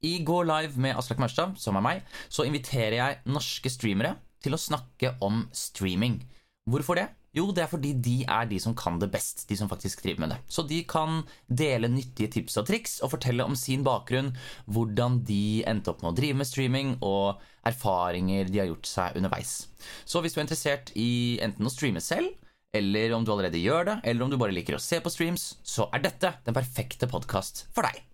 I Gå live med Aslak Maurstad, som er meg, så inviterer jeg norske streamere til å snakke om streaming. Hvorfor det? Jo, det er fordi de er de som kan det best, de som faktisk driver med det. Så de kan dele nyttige tips og triks og fortelle om sin bakgrunn, hvordan de endte opp med å drive med streaming, og erfaringer de har gjort seg underveis. Så hvis du er interessert i enten å streame selv, eller om du allerede gjør det, eller om du bare liker å se på streams, så er dette den perfekte podkast for deg.